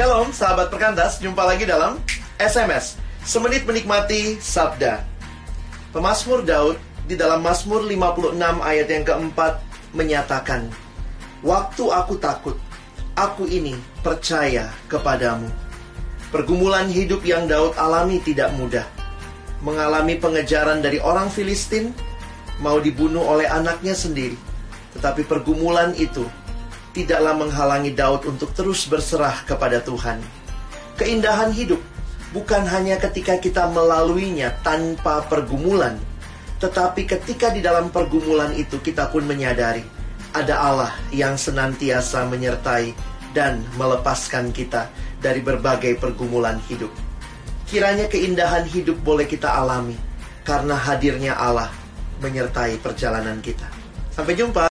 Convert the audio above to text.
Shalom sahabat perkantas, jumpa lagi dalam SMS Semenit menikmati Sabda. Pemasmur Daud di dalam Mazmur 56 ayat yang keempat menyatakan Waktu aku takut, aku ini percaya kepadamu. Pergumulan hidup yang Daud alami tidak mudah. Mengalami pengejaran dari orang Filistin Mau dibunuh oleh anaknya sendiri. Tetapi pergumulan itu tidaklah menghalangi Daud untuk terus berserah kepada Tuhan. Keindahan hidup bukan hanya ketika kita melaluinya tanpa pergumulan, tetapi ketika di dalam pergumulan itu kita pun menyadari ada Allah yang senantiasa menyertai dan melepaskan kita dari berbagai pergumulan hidup. Kiranya keindahan hidup boleh kita alami karena hadirnya Allah menyertai perjalanan kita. Sampai jumpa.